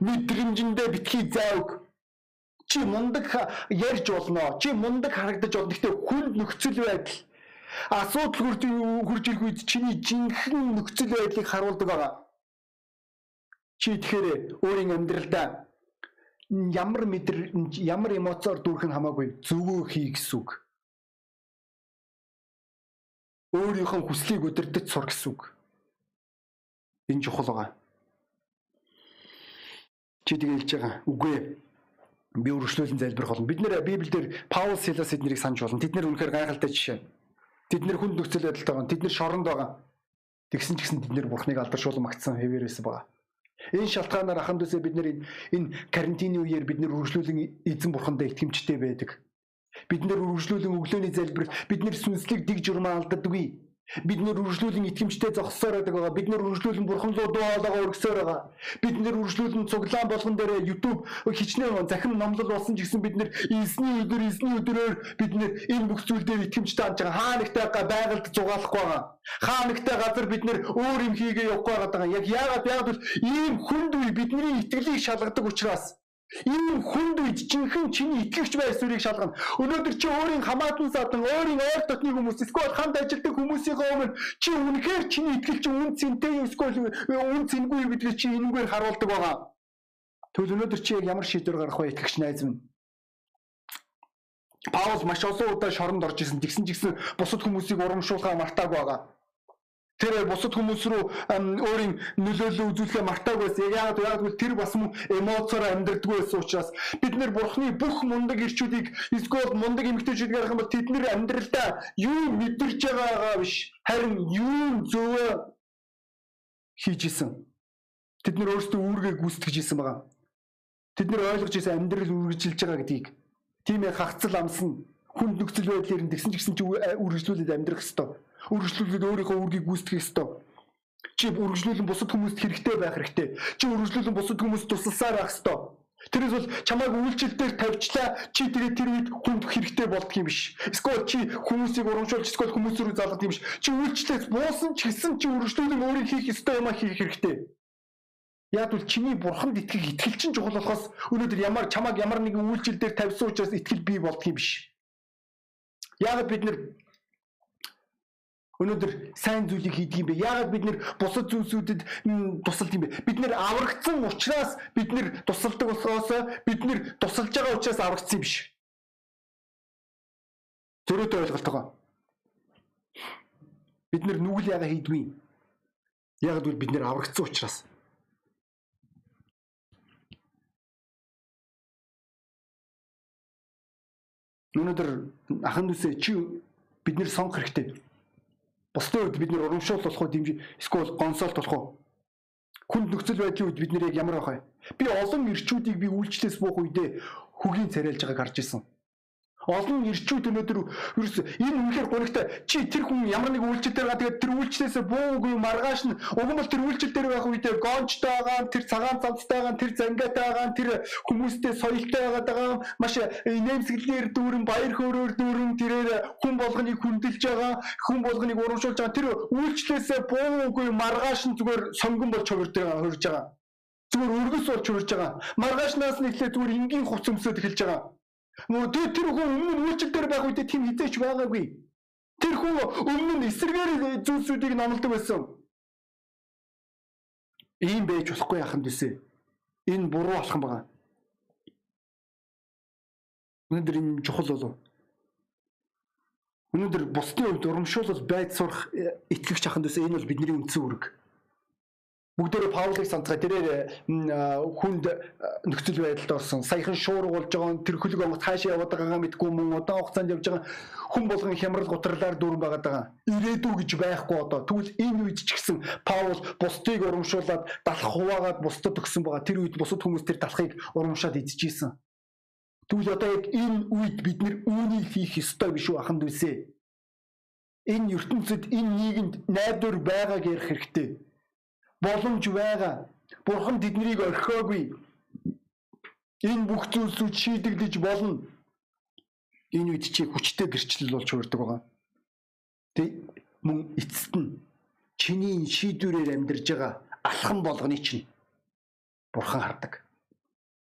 A: Мэдрэмжэндээ битгий заавг чи мундаг ярьж болно. Чи мундаг харагдаж болно. Гэхдээ хүнд нөхцөл байдал. Асуудал хурж хурж ирэх үед чиний жинхэнэ нөхцөл байдлыг харуулдаг байгаа. Чи тэгэхээр өөрийн амьдралдаа ямар мэдэр ямар эмоцоор дүүрхэн хамаагүй зөвөө хий гэсэн үг өөрийнхөө хүслийг өдөрдөж сур гэсэн үг энэ чухал байгаа Чи тэгээ хэлж байгаа. Үгүй ээ. Би өргөжлүүлэн залбирх болно. Бид нэр Библиэлд Паул Силас эднэрийг санаж болно. Тэд нэр үнэхээр гайхалтай жишээ. Тэд нэр хүнд нөхцөл байдалтай байгаа. Тэд нэр шоронд байгаа. Тэгсэн ч гэсэн тэд нэр бурхныг алдаршуулан магтсан хэвээрээс байгаа. Энэ шалтгаанаар аханд үсэ бид нэр энэ карантины үеэр бид нэр үргэлжлүүлэн эзэн бурхандаа итгэмжтэй байдаг. Бид нэр үргэлжлүүлэн өглөөний залбирт бид нэр сүнслэг дэг журмаа алддаггүй. Бид нэр үргэлжлүүлэн итгэмжтэй зогссоор байдаг байгаа. Бид нэр үргэлжлүүлэн бурхан руу дуу хоолойгоо өргөсөөр байгаа. Бид нэр үргэлжлүүлэн цуглаан болгон дээр YouTube хичнээн захим номлол болсон ч гэсэн бид нэр эсний өдөр эсний өдрөөр бид нэр энэ бүх зүйл дээр итгэмжтэй хандж байгаа. Хаа нэгтэй байгальд зугаалахгүй байгаа. Хаа нэгтэй газар бид нэр өөр юм хийгээ явахгүй байгаа. Яг яагаад яагаад бол ийм хүнд үе бидний итгэлийг шалгадаг учраас Энэ хүнд үед жинхэнэ чиний итгэгч байр суурийг шалгана. Өнөөдөр чи өөрийн хамаатан садан, өөрийн ойр дотны хүмүүс, эсвэл хамт ажилладаг хүмүүсийн өмнө чи үнэхээр чиний итгэл чи үн цэнтэй эсвэл үн цэнгүй гэдгийг чи энэгээр харуулдаг байгаа. Тэгвэл өнөөдөр чи ямар шийдвэр гаргах вэ итгэгч найз минь? Паул маш олон удаа шоронд орж исэн. Тэгсэн ч гэсэн бусад хүмүүсийг урамшуулахаа мартаагүй байгаа. Тэр бусад хүмүүс рүү өөрийн нөлөөлөл үзүүлэхээ мартааг байсан. Яг яагаад гэвэл тэр бас мөн эмоцоор амьдрдаггүй байсан учраас бид нэр бурхны бүх мундаг ирчүүдийг эсвэл мундаг эмгтээчүүд гарах юм бол тэд нэр амьдралдаа юу мэдэрч байгаагаа биш харин юу зөвөө хийж исэн. Тэд нэр өөрсдөө үүргээ гүйцэтгэж исэн байгаа. Тэд нэр ойлгож исэн амьдрал үргэлжилж байгаа гэдгийг. Тийм ээ хагцал амсан хүнд нөхцөл байдлаар нь тэгсэн ч гэсэн чи үргэлжлүүлээд амьдрах хэвээр үргэлжлүүлээд өөрийнхөө үргийг гүйцэтгэх ёстой. Чи үргэлжлүүлэн бусад хүмүүст хэрэгтэй байх хэрэгтэй. Чи үргэлжлүүлэн бусад хүмүүст тусалсаар байх ёстой. Тэрээс бол чамайг үйлчлэлээр тавьчлаа чи тэгээд тэр үед хүнд хэрэгтэй болдго юм биш. Эсвэл чи хүмүүсийг урамшуулж эсвэл хүмүүс рүү залгах юм биш. Чи үйлчлэлээс буусан ч гэсэн чи үргэлжлүүлэн өөрийн хийх ёстой юмаа хийх хэрэгтэй. Яг бол чиний бурханд итгэх итгэл чинь чухал болохоос өнөөдөр ямар чамайг ямар нэгэн үйлчлэл дээр тавьсан учраас итгэл бий болдго юм биш. Яг бид нэр Өнөөдөр сайн зүйлийг хийдэг юм бэ? Яагаад бид нэр бусад зүйлсүүдэд тусалд юм бэ? Бид нэр аврагдсан учраас бид нэр тусалдаг болохоос бид нэр тусалж байгаа учраас аврагдсан юм биш. Зөрөөтэй ойлголт байгаа. Бид нэр нүгэл яага хийдгүй. Яагаад гэвэл бид нэр аврагдсан учраас. Өнөөдөр ахан дүүсээ чи бид нэр сонгох хэрэгтэй Бусдын үед бид нэр урамшуул болох уу дэмжиж эсвэл гонсолт болох уу? Хүнд нөхцөл байдлын үед бид нэр яг ямар байх вэ? Би олон ирчүүдийг би үйлчлээс буух үедээ хөгийн царайлж байгааг харж ирсэн олон ирчүүд өнөөдөр ерөөс энэ үнэхээр гонигтай чи тэр хүн ямар нэг үйлчлэл дээр тэгээд тэр үйлчлэлээс буугүй маргааш нь уг нь бол тэр үйлчлэл дээр байх үедээ гончтой байгаа тэр цагаан цамцтай байгаа тэр зангиатай байгаа тэр хүмүүстэй соёлтой байгаа маш нэмсгэлээр дүүрэн баяр хөөрөөр дүүрэн тэрээр хүн болгоныг хүндэлж байгаа хүн болгоныг урамшуулж байгаа. Тэр үйлчлэлээс буугүй маргааш нь зүгээр сонгон болж хувирж байгаа хувирж байгаа. зүгээр өргөс болж хувирж байгаа. маргаашнаас нь эхлээд зүгээр энгийн хуц өмсөд эхэлж байгаа Нөгөө тэр хүн өмнө үйлчлэл дээр байх үедээ тийм хизээч байгаагүй. Тэр хүн өмнө нь эсрэгээр зүйлсүүдийг номлодог байсан. Ийм байж болохгүй яханд үсэ. Энэ буруу болох юм байна. Өнөөдөр энэ чухал болов. Өнөөдөр бусдын хувьд урамшуулал байд сурах э, итгэгч аханд үсэ энэ бол бидний үндсэн үүрэг. Бүгдээрээ Паулыг санацгаа тэрээр хүнд нөхцөл байдалд орсон. Саяхан шуурга болж байгаа тэр хөлөг онгот хаашаа яваад байгаагаа мэдгүй мөн удаан хугацаанд явж байгаа хүн болгон хямрал гутралаар дүүрэн байгаа. Ирээдүй гэж байхгүй одоо. Тэгвэл энэ үед ч гэсэн Паул бусдыг урамшуулад далах хуваагаад бусдад өгсөн байгаа. Тэр үед бусад хүмүүс тэр далахыг урамшаад идчихсэн. Тэгвэл одоо яг энэ үед бид нэр үүнийг хийх ёстой биш үү аханд үсэ. Энэ ертөнцид энэ нийгэмд найдвар байгааг ярих хэрэгтэй боломж байгаа. Бурхан тэднийг орхиогүй. Энэ бүх зүйлсүүд шийдэгдэж болно. Энэ үед чи хүчтэй гэрчлэл болж хуурдаг байгаа. Тэг мөн эцэст нь чиний шийдвэрээр амьдарж байгаа алхам болгоны чинь бурхан хардаг.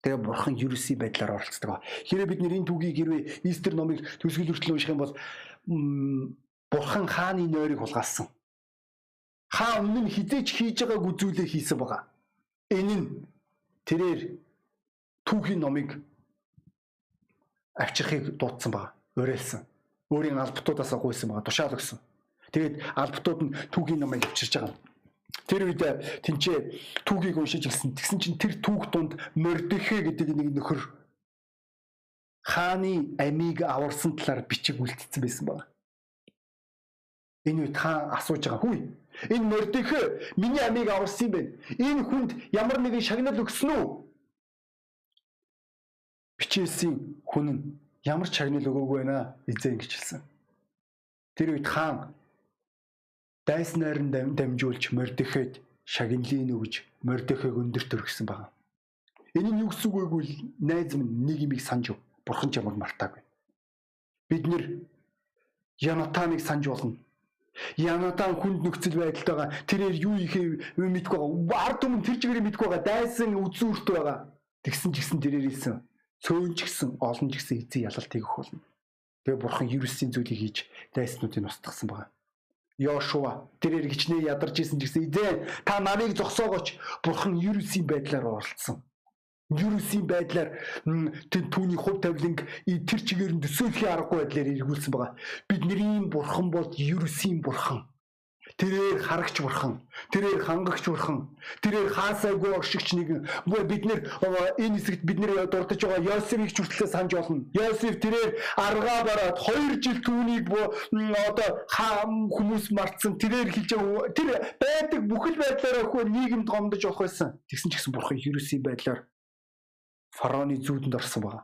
A: Тэгээ бурхан ерөөсий байдлаар оролцдог. Хэрэг бид нэр энэ түүхийг хэрвээ Истер номыг төсгөл хүртэл унших юм бол бурхан хааны нойрыг хулгайлсан хаа өмнө нь хизээч хийж байгааг үзүүлээ хийсэн байгаа. Энэ нь тэрээр түүхийн номыг авчрахыг дуудсан байгаа. Уриалсан. Өөрийн албатуудаас гуйсан байгаа. Тушаал өгсөн. Тэгээд албатууд нь түүхийн номыг авчирч байгаа. Тэр үед тэнцээ түүхийг уншиж ирсэн. Тэгсэн чинь тэр түүх донд Мордехе гэдэг нэг нөхөр хааны амийг аварсан талаар бичиг үлдсэн байсан байна. Энэ үед хаан асууж байгаа хүй Энэ мордихе миний амийг аварсан юм байна. Энэ хүнд ямар нэгэн шагнал өгсөн үү? Бичээсийн хүн нь ямар ч шагнал өгөөгүй байна эзэн гэж хэлсэн. Тэр үед хаан дайс найран дамжуулж мордихед шагналыг өгж мордихег өндөр төргсөн байна. Энэ нь юу гэсэн үг вэ? Найз минь нэг юмыг санаж өг. Бурхан ч ямаг мартаагүй. Бид нэр Янатаныг санаж болно Янатан хүнд нөхцөл байдалд байгаа. Тэрээр юу ихээ мэдгүй байгаа. Ард түмэн тэр чигээр мэдгүй байгаа. Дайсан үзүүрт байгаа. Тэгсэн ч гэсэн тэрээр хэлсэн. Цөөн ч гэсэн олон ч гэсэн эзэн ялалт хийх болно. Тэгээ бурхан ерөөсийн зүйлийг хийж дайснуудыг устгасан байгаа. Йошуа тэрээр гिचнээ ядарч исэн гэсэн эзэн та намайг зогсоогооч бурхан ерөөсийн байдлаар оролцсон вирусын байдлаар түүний хувь тавиланг тэр чигээр нь төсөөлхийн аргагүй байдлаар эргүүлсэн байгаа. Бидний бурхан бол вирусын бурхан. Тэрээр харагч бурхан, тэрээр хангагч бурхан, тэрээр хаасайгүй оршигч нэгэн. Бид нэр энэ хэсэгт бид нэр дурдж байгаа Йосефийг хүртлээ санаж болно. Йосеф тэрээр аргаа бараад 2 жил түүнийг одоо хүмүүс мартсан. Тэрээр хэлж тэр байдаг бүхэл байдлаараа хөө нийгэмд гомдож явах байсан. Тэгсэн ч гэсэн бурхан ерөөсийн байдлаар фараоны зүүдэнд орсон байна.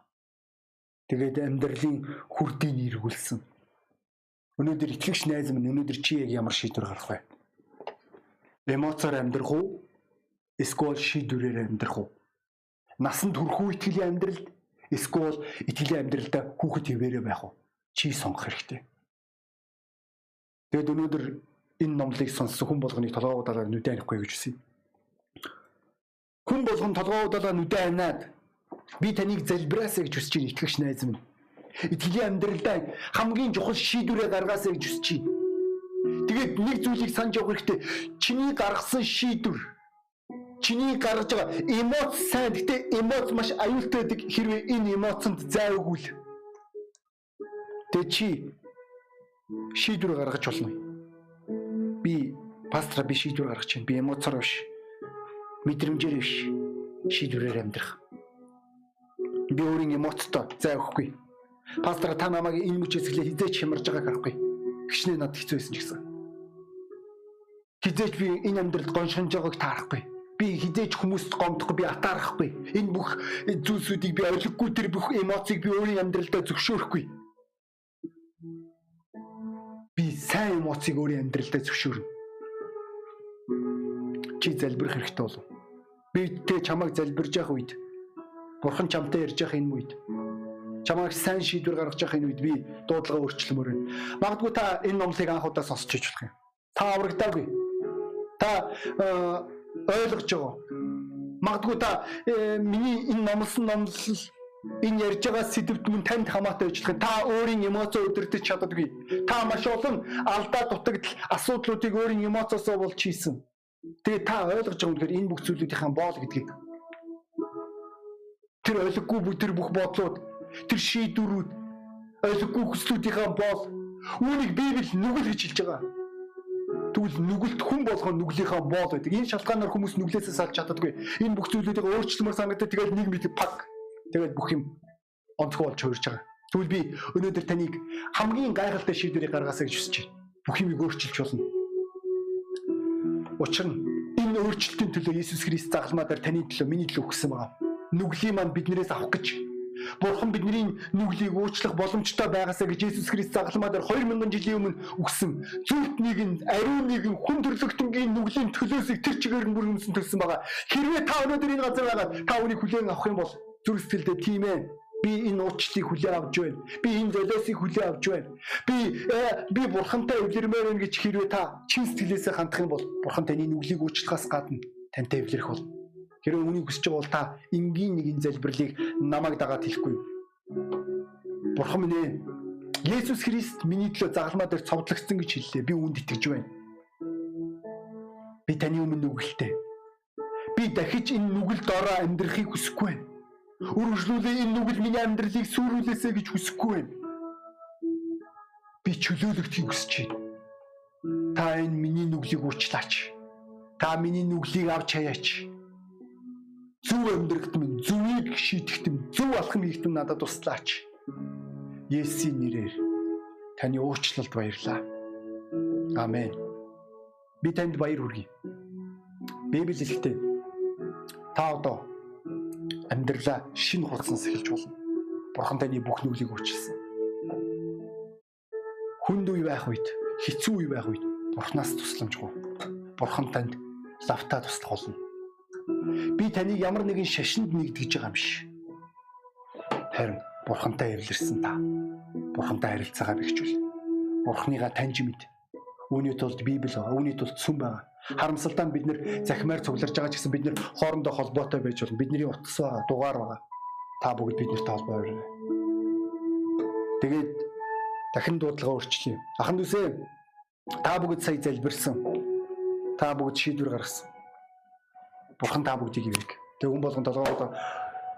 A: Тэгээд амьдралын хүрдийг эргүүлсэн. Өнөөдөр итгэгч найз минь өнөөдөр чи яг ямар шийдвэр гаргах вэ? Эмоцоор амьдрах уу? Эсвэл шийдвэрээр амьдрах уу? Насанд хүрэх итгэлийн амьдралд? Эсвэл итгэлийн амьдралдаа хүүхэд хിവэрэ байх уу? Чи сонгох хэрэгтэй. Тэгэд өнөөдөр энэ номлыг сонссон хүн болгоныг толгоодоо нүдэ анихгүй гэж үсэ. Хүн болгон толгоодоо нүдэ анаад Би таныг залбираасаа гэж хүсэж байна итгэгч найз минь. Итгэлийн амьдралдаа хамгийн чухал шийдвэрээ гаргаасаа гэж хүсэж байна. Тэгээд нэг зүйлийг санаж явах хэрэгтэй. Чиний гаргасан шийдвэр чиний гаргаж байгаа эмоц сайн гэтээ эмоц маш аюултай байдаг хэрвээ энэ эмоцонд зайвгүй л. Тэ чи шийдвэр гаргаж болно. Би пастор би шийдвэр гаргаж байна. Би эмоцоор биш. Мэдрэмжээр биш. Шийдвэрээр амьдрах би өөрийн эмоцтой зай өгөхгүй. Пастор та намайг энэ мөчөөс эхлээ хизээч хямарж байгааг харахгүй. Гişнээ над хэцүү байсан ч гэсэн. Хизээч би энэ амьдралд гоншинж байгааг таарахгүй. Би хизээч хүмүүст гомдохгүй, би атаарахгүй. Энэ бүх зүйлсүүдийг би ойлгохгүй тэр бүх эмоцийг би өөрийн амьдралдаа зөвшөөрөхгүй. Би сайн эмоцийг өөрийн амьдралдаа зөвшөөрнө. Чи залбирах хэрэгтэй болов. Би тэ чамайг залбирж явах үед Бурхан чамтай ярьж явах энэ үед чамайг сайн шийдвэр гаргаж явах энэ үед би дуудлага өөрчлөмөр байна. Магадгүй та энэ номлыг анх удаа сонсч иж болох юм. Та аврагдаагүй. Та э, ойлгож байгаа. Магадгүй та э, миний энэ номлосон номлол энэ ярьж байгаа сэдвд мөн танд хамаатай ажиллах. Та өөрийн эмоцоо өдөртөж чаддаггүй. Та маш олон алдаа дутагдал асуудлуудыг өөрийн эмоцоосоо болж хийсэн. Тэгээ та ойлгож байгаа юм гэхээр энэ бүх зүйлүүдийн боол гэдгийг Тэр ойлгохгүй бүх тэр бүх бодлууд тэр шийдвэрүүд ойлгохгүй хүслүүдийнхаа боол үүнийг Библи нүгэл гэж хэлж байгаа. Тэгвэл нүгэлт хүн болгоо нүглийнхаа боол байдаг. Энэ шалтгаанаар хүмүүс нүглээсээ салж чаддаггүй. Энэ бүх зүйлүүдийг өөрчлөмөр санагдаад тэгэл нэг мэд пак. Тэгээд бүх юм онцгой болж хуурж байгаа. Тэгвэл би өнөөдөр таныг хамгийн гайхалтай шийдвэрийг гаргаасаа гэж хүсэж байна. Бүх юмыг өөрчилж болно. Учир нь энэ өөрчлөлтийн төлөө Иесус Христ загалмаа дээр таны төлөө миний төлөө өгсөн байгаа. Нүглийн маань биднээс авах гэж Бурхан бидний нүглийг уучлах боломжтой байгаасаа гэж Иесус Христ загалмаа дээр 2000 жилийн өмнө өгсөн. Зүрт нэг нь, ариун нэг нь хүн төрлөختөнгийн нүглийн төлөөсөө тэр чигээр нь бүрэмсэн төлсөн байгаа. Хэрвээ та өнөөдөр энэ газар байгаад та үнийг хүлээн авах юм бол зүрх сэтгэлдээ тийм ээ Би энэ уучлалыг хүлээн авч байна. Би энэ золиосыг хүлээн авч байна. Би э, би бурхантай эвлэрмээр байна гэж хэрвээ та чин сэтгэлээсээ хандах юм бол бурхан таны нүглийг уучлахаас гадна тантай эвлэрэх бол. Хэрвээ үнийг хүсэж байгаа бол та энгийн нэгэн залбирлыг намайг дагаад хэлэхгүй. Бурхан минь ээ Есүс Христ миний төлөө загалмаа дээр цовдлогдсон гэж хэллээ. Би үүнд итгэж байна. Би таны өмнө нүгэлтэй. Би дахиж энэ нүгэл дороо амьдрахыг хүсэхгүй байна Үргэлжлүүлээ энэ нүгэл миний амьдралыг сүрүүлээсэ гэж хүсэхгүй байна. Би чөлөөлөгдөхийг хүсэж байна. Та энэ миний нүглийг уучлаач. Та миний нүглийг авч хаяач. Зөв амьдрахт минь зөвийг шийдэхт минь зөв алхам хийхт минь надад туслаач. Есүсийн нэрээр таны уучлалд баярлаа. Амен. Би танд баяр хүргэе. Библи хэлэхдээ та одоо амьдралаа шинэ хурцсанс эхэлж болно. Бурхан таны бүх нүглийг өөрчилсөн. Хүнд үе байх үед, хэцүү үе байх үед Бурханаас тусламжгүй. Бурхан танд лавтаа туслах болно. Би таныг ямар нэгэн шашинд нэгдгэж байгаа юм биш. Харин Бурхантай эвлэрсэн та. Бурхантай харилцаагаа бэхжүүл. Бурханыгаа таньж мэд. Үүний тулд Библи байгаа. Үүний тулд сүм байгаа Харамсалтай бид нэр захимаар цугларж байгаа ч гэсэн бид нэр хоорондоо холбоотой байж болно. Бидний утас байгаа, дугаар байгаа. Та бүгд биднэртэй холбоо өрөө. Тэгээд дахин дуудлага өөрчлөе. Ахан дүүсээ та бүгд сая залбирсан. Та бүгд шийдвэр гаргасан. Бурхан та бүгдийг ивэг. Тэг хүн болгон толгоодоо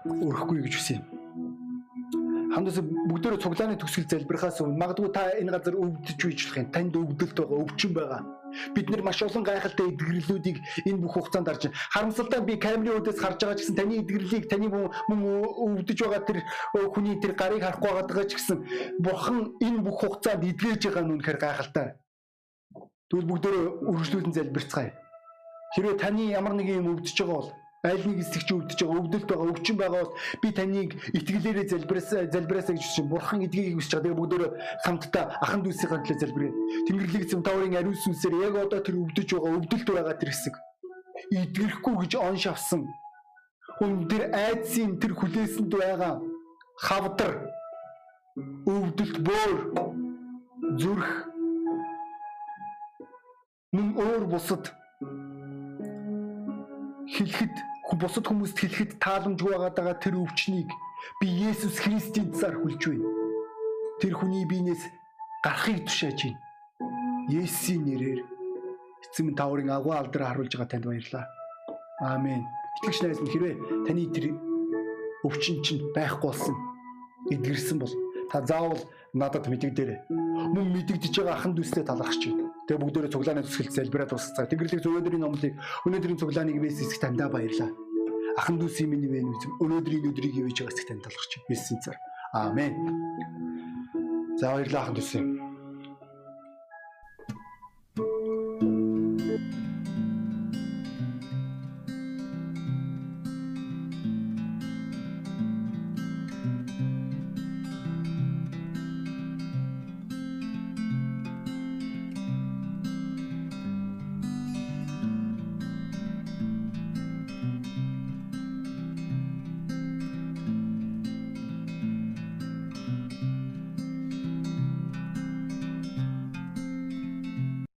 A: өрөхгүй гэж хүсье. Хандас бүгдөө цуглааны төгсгөл залбирхаас өмнө магадгүй та энэ газар өвдөж үйчлэх юм. Танд өвдөлт байгаа, өвчин байгаа Бид нар маш олон гайхалтай эдгэрлүүдийг энэ бүх хугацаанд харж байна. Харамсалтай би камерын үдээс харж байгаа ч гэсэн таны эдгэрлийг таны мөн өвдөж байгаа тэр хүний тэр гарыг харахгүй байгаа ч гэсэн бурхан энэ бүх хугацаанд эдгэж байгаа нь үнэхээр гайхалтай. Тэгвэл бүгдөө үргэлжлүүлэн залбирцгаая. Хэрвээ таны ямар нэгэн юм өвдөж байгаа бол аль нэг хэсэгч өвдөж байгаа өвдөлт байгаа өвчин байгаа бол би таныг итгэлээрээ залбираасаа залбираасаа гэж хүсэж бурхан эдгийг хүсэж байгаа. Тэгээ бүгдөө хамтдаа ахан дүүсийн гантлаа залбирая. Тэнгэрлэг цэмтаврын ариун сүнсээр яг одоо тэр өвдөж байгаа өвдөлт байгаа тэр хэсэг идгэрэхгүй гэж он шавсан. Өндөр айдсын тэр хүлээсэнд байгаа хавдар өвдөлт бөөр зүрх мөн өөр бусад хэлэхэд бусад хүмүүст хэлэхэд тааламжгүй байгаа тэр өвчнийг би Есүс Христийн цаар хүлж байна. Тэр хүний биенээс гарахыг тушааж байна. Есүсийн нэрээр эцэм тааврын агуу алдраа харуулж байгаа танд баярлалаа. Аамен. Итгэж найз минь хэрвээ таны тэр өвчин чинь байхгүй болсон эдгэрсэн бол та заавал надад мэдэгдээрэй. Мөн мэдэгдэж байгаа ахан дүүстэй талархч байна. Тэгээ бүгдээрээ цуглааны төсгөл залбираад дуусгацгаа. Тэнгэрлэг өнөөдрийн номлыг өнөөдрийн цуглааныг вэс хэсэг тандаа баярлаа. Ахан дүүсийн миний вэ өнөөдрийн өдрийг ивэж байгаа хэсэг танд талархаж байна. Есүсийн цаар. Аамен. За баярлалаа ахан дүүсийн.